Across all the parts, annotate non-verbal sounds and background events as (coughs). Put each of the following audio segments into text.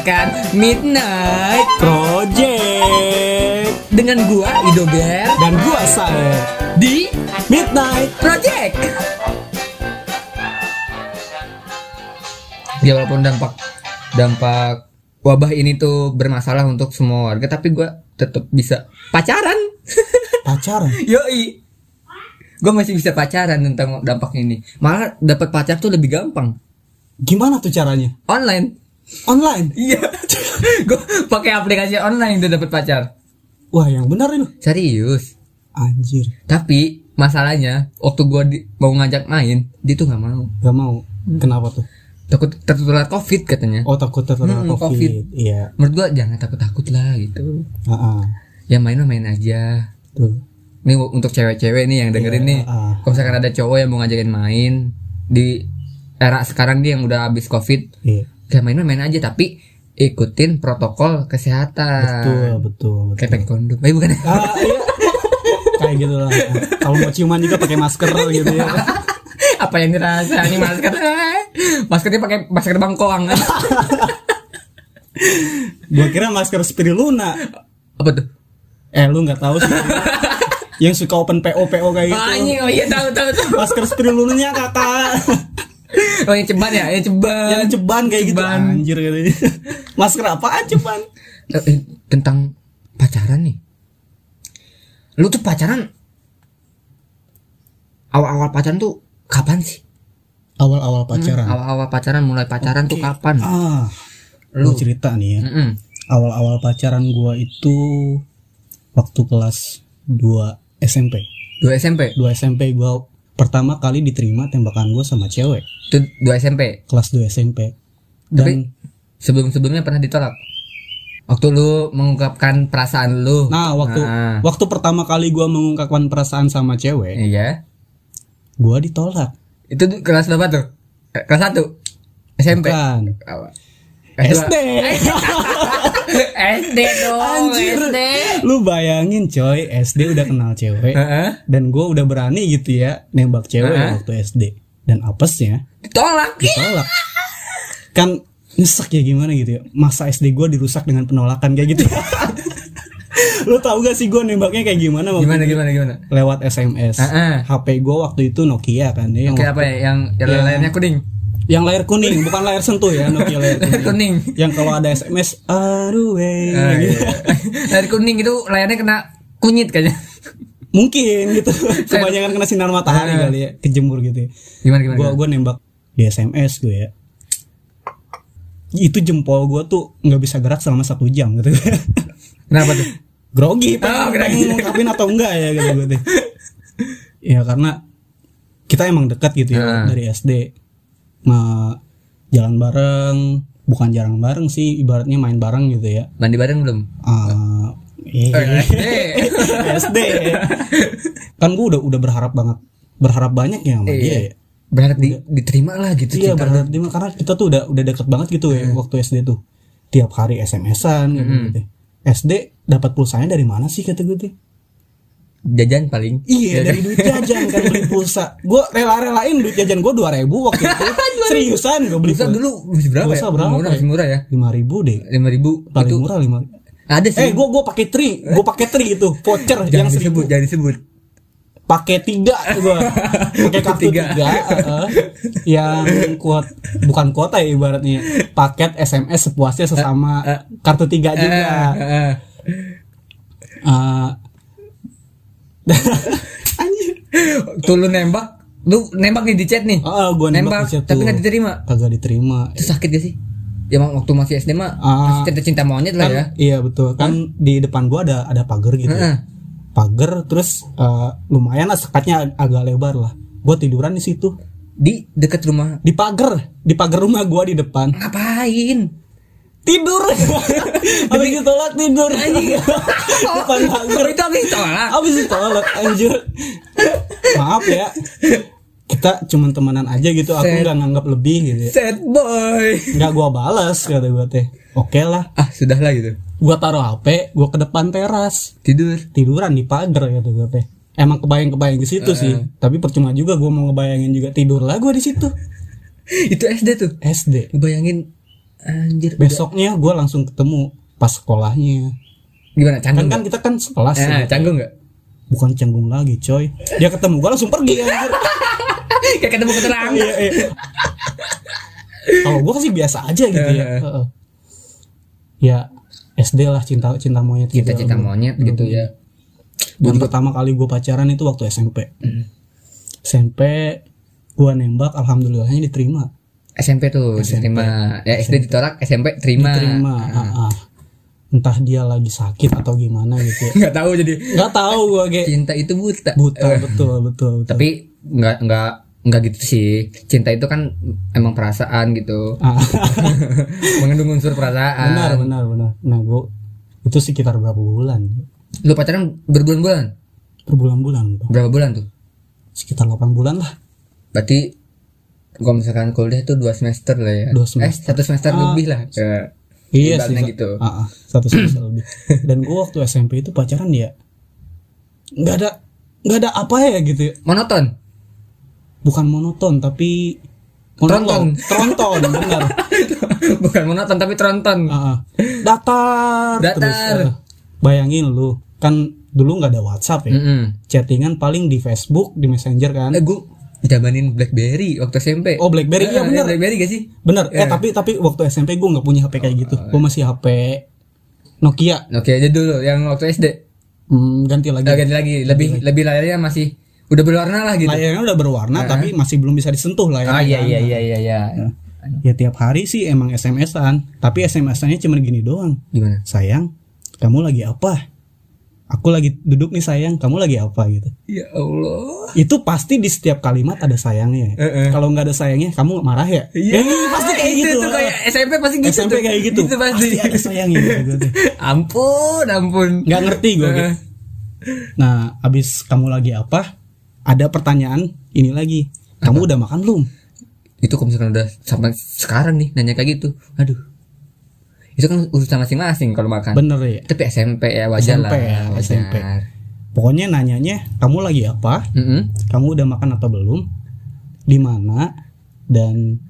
mendengarkan Midnight Project dengan gua Ido Ger dan gua saya di Midnight Project. Ya walaupun dampak dampak wabah ini tuh bermasalah untuk semua warga, tapi gua tetap bisa pacaran. (laughs) pacaran. Yoi. Gue masih bisa pacaran tentang dampak ini. Malah dapat pacar tuh lebih gampang. Gimana tuh caranya? Online. Online. Iya. (laughs) gue pakai aplikasi online tuh dapat pacar. Wah, yang benar itu. Serius. Anjir, Tapi masalahnya waktu gue mau ngajak main, dia tuh nggak mau. gak mau. Kenapa tuh? Takut tertular covid katanya. Oh, takut terkena Hmm, COVID. COVID. Iya. Menurut gue jangan takut-takut lah gitu. Heeh. Ya main mah main aja. Tuh. Ini untuk cewek-cewek nih yang dengerin Iya, nih. ah. Kalau misalkan ada cowok yang mau ngajakin main di era sekarang nih yang udah habis covid, Iya. Kayak main mah main aja tapi ikutin protokol kesehatan. Betul, betul, betul. Kayak pakai kondom. Eh bukan. Ah, iya. Kayak gitu lah. Kalau mau ciuman juga pakai masker gitu ya. (laughs) Apa yang dirasa ini masker? Maskernya pakai masker bangkoang. (laughs) Gua kira masker spirulina. Apa tuh? Eh, lu nggak tahu sih. (laughs) yang suka open PO PO kayak gitu. Anjing, oh iya tahu tahu tahu. Masker spirulinanya kakak. Oh yang ceban ya, yang ceban. yang ceban kayak gitu Ceban. anjir katanya. (laughs) masker apaan ceban Eh, eh, tentang pacaran nih. Lu tuh pacaran awal-awal pacaran tuh kapan sih? awal-awal pacaran Awal-awal pacaran mulai pacaran tuh kapan? ah Lu. cerita nih ya Mm-mm. awal-awal pacaran gua itu waktu kelas 2 SMP Dua SMP. 2 SMP gua pertama kali diterima tembakan gua sama cewek Itu dua SMP. kelas 2 SMP Tapi dan sebelum-sebelumnya pernah ditolak. Waktu lu mengungkapkan perasaan lu. nah waktu Nah. waktu pertama kali gua mengungkapkan perasaan sama cewek Iya. gua ditolak Itu kelas berapa tuh? Eh, Kelas 1 SMP. kan Apa? SD SD (laughs) dong. Anjir. SD. lu bayangin coy SD udah kenal cewek Heeh. dan gue udah berani gitu ya nembak cewek Heeh. waktu SD dan apesnya Ditolak. ditolak kan nyesek ya gimana gitu ya masa SD gue dirusak dengan penolakan kayak gitu (laughs) lu tau gak sih gue nembaknya kayak gimana waktu Gimana itu? gimana gimana? lewat SMS Heeh. HP gue waktu itu Nokia kan ya yang, Kayak apa ya? Yang yang Yang- layarnya kuning. Yang layar kuning bukan layar sentuh ya Nokia layar kuning, kuning. yang kalau ada SMS aduh weh Ah, gitu. iya. (laughs) Layar kuning itu layarnya kena kunyit kayaknya. mungkin gitu (laughs) kebanyakan kena sinar matahari Ah. kali ya kejemur gitu ya Gimana gimana? gue gue nembak di SMS gue ya itu jempol gue tuh nggak bisa gerak selama satu jam gitu (laughs) Kenapa tuh? grogi Oh, pengen grogi. pengen ngungkapin atau enggak ya gitu gue tuh ya karena kita emang dekat gitu ya Ah. dari SD nah, jalan bareng. Bukan jarang bareng sih ibaratnya main bareng gitu ya. Mandi bareng belum? Ah, eh, SD. (laughs) SD. Kan gue udah udah berharap banget berharap banyak ya sama dia ya. Berharap di, diterima lah gitu Iya berharap mah, karena kita tuh udah udah deket banget gitu ya waktu SD tuh. Tiap hari SMS-an gitu, gitu. SD dapat pulsanya dari mana sih kata gue tuh? Jajan paling. Iya dari duit jajan kan beli pulsa. Gue rela-relain duit jajan gue dua ribu waktu itu. (laughs) Seriusan gue beli Pulsa dulu masih berapa Pulsa ya? berapa Murah, ya? murah ya. lima ribu deh. Lima ribu. Paling itu murah lima. ada sih. Eh gue gue pakai tri, gue pakai tri itu voucher jangan yang disebut, jangan disebut. Pakai tiga gue, (laughs) pakai kartu Tiga. tiga, heeh. yang kuot bukan kuota ya ibaratnya paket SMS sepuasnya sesama eh. kartu tiga juga. Eh, eh. Eh, anjir. (laughs) Tuh lu nembak, lu nembak nih di chat nih. Oh, gue nembak, nembak, di tapi nggak diterima. Kagak diterima. Itu sakit gak sih? Ya waktu masih SD mah Ah. masih cinta cinta monyet lah Kan, ya. Iya betul. Kan di depan gua ada ada pagar gitu. Heeh. ya. Pagar terus eh, lumayan lah sekatnya ag- agak lebar lah. Gua tiduran di situ. Di dekat rumah. Di pagar, di pagar rumah gua di depan. Ngapain? Tidur. (laughs) (laughs) Habis ditolak tidur. depan pagar. Itu habis tolak. Habis ditolak anjir. Maaf ya. Kita cuman temenan aja gitu. Aku nggak nganggap lebih gitu. ya. Sad boy. Nggak gua balas kata gua teh. Oke lah. Ah, sudah lah gitu. Gua taruh HP, gua ke depan teras. Tidur. tiduran di pagar gitu gue teh emang kebayang-kebayang di situ sih tapi percuma juga gue mau ngebayangin juga tidur lah gue di situ (laughs) itu SD tuh. SD Ngebayangin Anjir. besoknya gue langsung ketemu pas sekolahnya Gimana kan canggung? kan kita kan sekelas Eh, ya. canggung enggak? bukan canggung lagi coy dia ketemu gue langsung pergi anjir (laughs) Kayak ketemu keterang. Iya, iya. kalau gue sih biasa aja gitu ya. Heeh. ya SD lah cinta cinta monyet gitu. Cinta-cinta monyet gitu ya. Dan pertama kali gue pacaran itu waktu SMP Hmm. SMP gue nembak alhamdulillahnya diterima SMP tuh diterima. Ya SD ditolak, SMP terima. diterima ah, ah. entah dia lagi sakit atau gimana gitu ya (laughs) Enggak tahu jadi nggak tahu gue kayak cinta itu buta. buta betul betul betul Tapi enggak enggak enggak gitu sih. Cinta itu kan emang perasaan gitu. Ah, (laughs) Mengandung unsur perasaan. benar benar benar nah gue itu sekitar berapa bulan Lu pacaran berbulan-bulan? berbulan-bulan Berapa bulan tuh? sekitar 8 bulan lah Berarti kalau misalkan kuliah tuh dua semester lah ya. Dua Eh satu semester lebih lah. Ya. Iya sih gitu. ah, ah, satu semester lebih. (coughs) Dan gue waktu SMP itu pacaran ya nggak ada nggak ada apa ya gitu. ya. Monoton. Bukan monoton tapi Tronton. monolog. Tronton benar. (laughs) Bukan monoton tapi tronton. Ah, ah. datar. Datar. Terus, ah. bayangin lu kan dulu nggak ada WhatsApp ya. Mm-mm. Chattingan paling di Facebook, di Messenger kan. Eh gue jamanin BlackBerry waktu SMP. Oh BlackBerry iya Eh, bener BlackBerry gak sih? bener. Eh tapi tapi waktu SMP gue nggak punya HP kayak gitu. Oh, Gue masih HP Nokia. Oke aja dulu yang waktu SD. Hmm, ganti lagi. Eh, ganti lagi lebih lebih layarnya masih udah berwarna lah gitu. Layarnya udah berwarna tapi masih belum bisa disentuh layarnya. Ah iya kan. iya iya iya iya. Ya tiap hari sih emang SMS-an, tapi SMS-annya cuma gini doang. Gimana? Sayang, kamu lagi apa? Aku lagi duduk nih sayang, kamu lagi apa gitu. Ya Allah. Itu pasti di setiap kalimat ada sayangnya. Eh, eh. Kalau nggak ada sayangnya, kamu marah ya? Iya, Ya, pasti kayak itu gitu. tuh kayak SMP pasti gitu. SMP tuh. kayak gitu. Itu pasti. ada sayangnya gitu. (laughs) ampun, ampun. Nggak ngerti gue. Eh. Nah, abis kamu lagi apa? Ada pertanyaan ini lagi. Kamu (laughs) udah makan belum? Itu kalau misalkan udah sampai sekarang nih nanya kayak gitu. Aduh. Itu kan urusan masing-masing kalau makan. Bener ya. Tapi SMP ya wajar SMP lah. ya, wajar. SMP. Pokoknya nanyanya, kamu lagi apa? Mm-mm. kamu udah makan atau belum di mana dan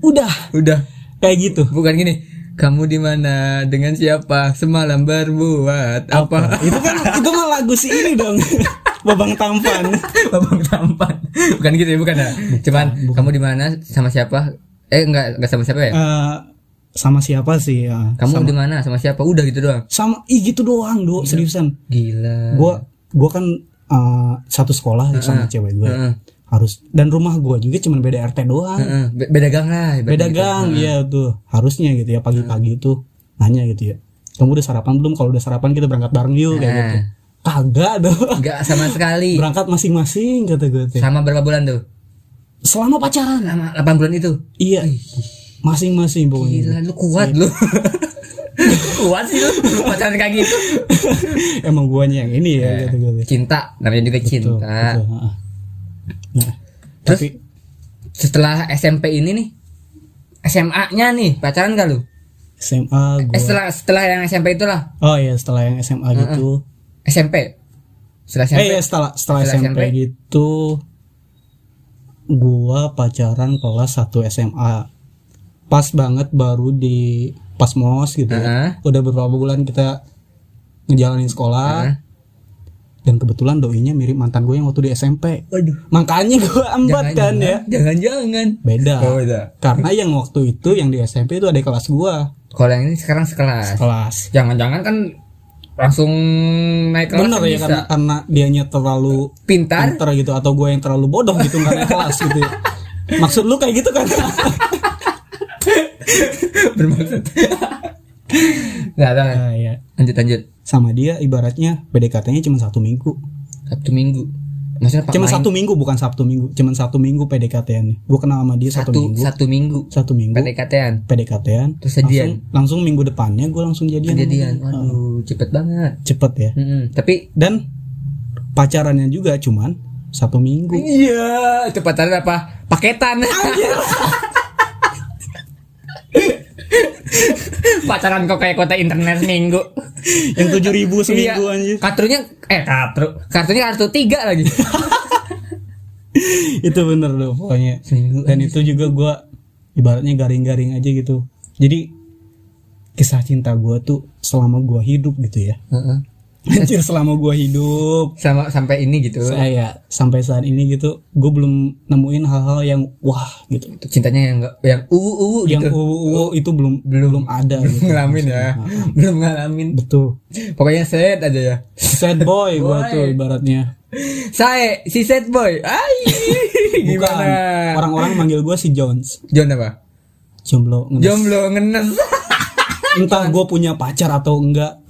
udah Udah. kayak gitu Bukan gini. Kamu di mana dengan siapa semalam berbuat apa? itu kan itu mah lagu si ini dong (laughs) babang tampan Babang tampan. Bukan gitu ya, bukan ya. Cuman kamu di mana sama siapa? Eh enggak enggak sama siapa ya? Eh, sama siapa sih ya kamu di mana sama siapa? Udah gitu doang. sama ih gitu doang do seriusan Gila. gua gua kan eh, satu sekolah sama cewek gue Heeh. harus dan rumah gua juga cuma beda RT doang Heeh, be- beda gang lah. beda gitu. gang iya tuh harusnya gitu ya pagi-pagi tuh nanya gitu ya kamu udah sarapan belum kalau udah sarapan kita berangkat bareng yuk kayak Nah. gitu kagak doang Enggak sama sekali. (laughs) berangkat masing-masing kata gue tuh. Sama berapa bulan tuh? selama pacaran Sama 8 bulan itu. iya masing-masing pokoknya Gila, lu kuat lu. kuat sih lu pacaran kayak gitu. emang guanya yang ini ya gitu gitu Cinta, namanya juga cinta. Betul, heeh. nah, Terus? tapi Setelah SMP ini nih, SMA-nya nih pacaran gak lu? SMA Eh, gua setelah setelah yang SMP itulah oh iya setelah yang SMA gitu SMP. Setelah SMP. eh iya setelah setelah, Setelah SMP, SMP. gitu gua pacaran kelas 1 SMA pas banget baru di pas mos gitu ya Heeh. udah beberapa bulan kita ngejalanin sekolah Heeh. dan kebetulan doinya mirip mantan gue yang waktu di SMP Waduh. makanya gue ambat kan ya Jangan-jangan. beda Oh, beda. karena yang waktu itu yang di SMP itu ada kelas gua Kalau yang ini sekarang sekelas. kelas Jangan-jangan kan langsung naik kelas bener ya bisa. karena karena dianya terlalu Pintar. pinter gitu atau gue yang terlalu bodoh gitu nggak naik kelas gitu ya. (laughs) maksud lu kayak gitu kan (laughs) bermaksud. Nggak tahu. nah, ya. Lanjut lanjut. sama dia ibaratnya PDKT-nya cuma satu minggu Sabtu Minggu. Maksudnya cuma main? satu minggu bukan Sabtu minggu cuma satu minggu PDKT-nya gue kenal sama dia satu, satu minggu satu minggu. satu minggu PDKT-an. PDKT-an Terus jadian. langsung, langsung minggu depannya gue langsung jadian Kejadian. dia. Waduh, cepet banget. cepet ya Mm-mm. Tapi dan pacarannya juga cuman satu minggu iya, itu pacaran apa? Paketan. (laughs) (laughs) pacaran kok kayak kota internet seminggu. yang tujuh ribu seminggu Iya. anjir Kartunya eh kartu. Kartunya kartu tiga lagi. (laughs) itu bener loh pokoknya Seminggu dan itu juga gua ibaratnya garing-garing aja gitu jadi kisah cinta gue tuh selama gue hidup gitu ya Heeh. Anjir selama gue hidup. Sama sampai ini gitu. Saya sampai saat ini gitu gue belum nemuin hal-hal yang wah gitu. Cintanya yang enggak yang uwu uwu yang gitu uwu uwu itu belum belum ada (laughs) belum gitu. ngalamin ya. Belum ngalamin. Betul. Pokoknya set aja ya. Sad boy gue tuh ibaratnya. Saya si set boy. Ay (laughs) bukan. Gimana? Orang-orang manggil gue si Jones. John apa? Jomblo ngenes. jomblo ngenes (laughs) entah gue punya pacar atau enggak.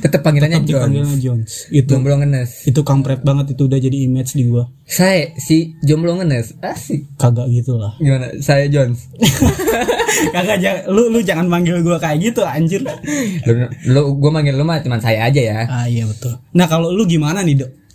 Tetep panggilannya John dipanggilnya Jones. Itu jomblo ngenes. itu kampret banget itu udah jadi image di gue saya si jomblo ngenes. Asik. Kagak gitu lah. Gimana? Saya Jones. (laughs) Kagak jangan lu lu jangan manggil gue kayak gitu anjir. Lu, lu gue manggil lu mah cuma saya aja ya. Ah iya betul. Nah kalau lu gimana nih dok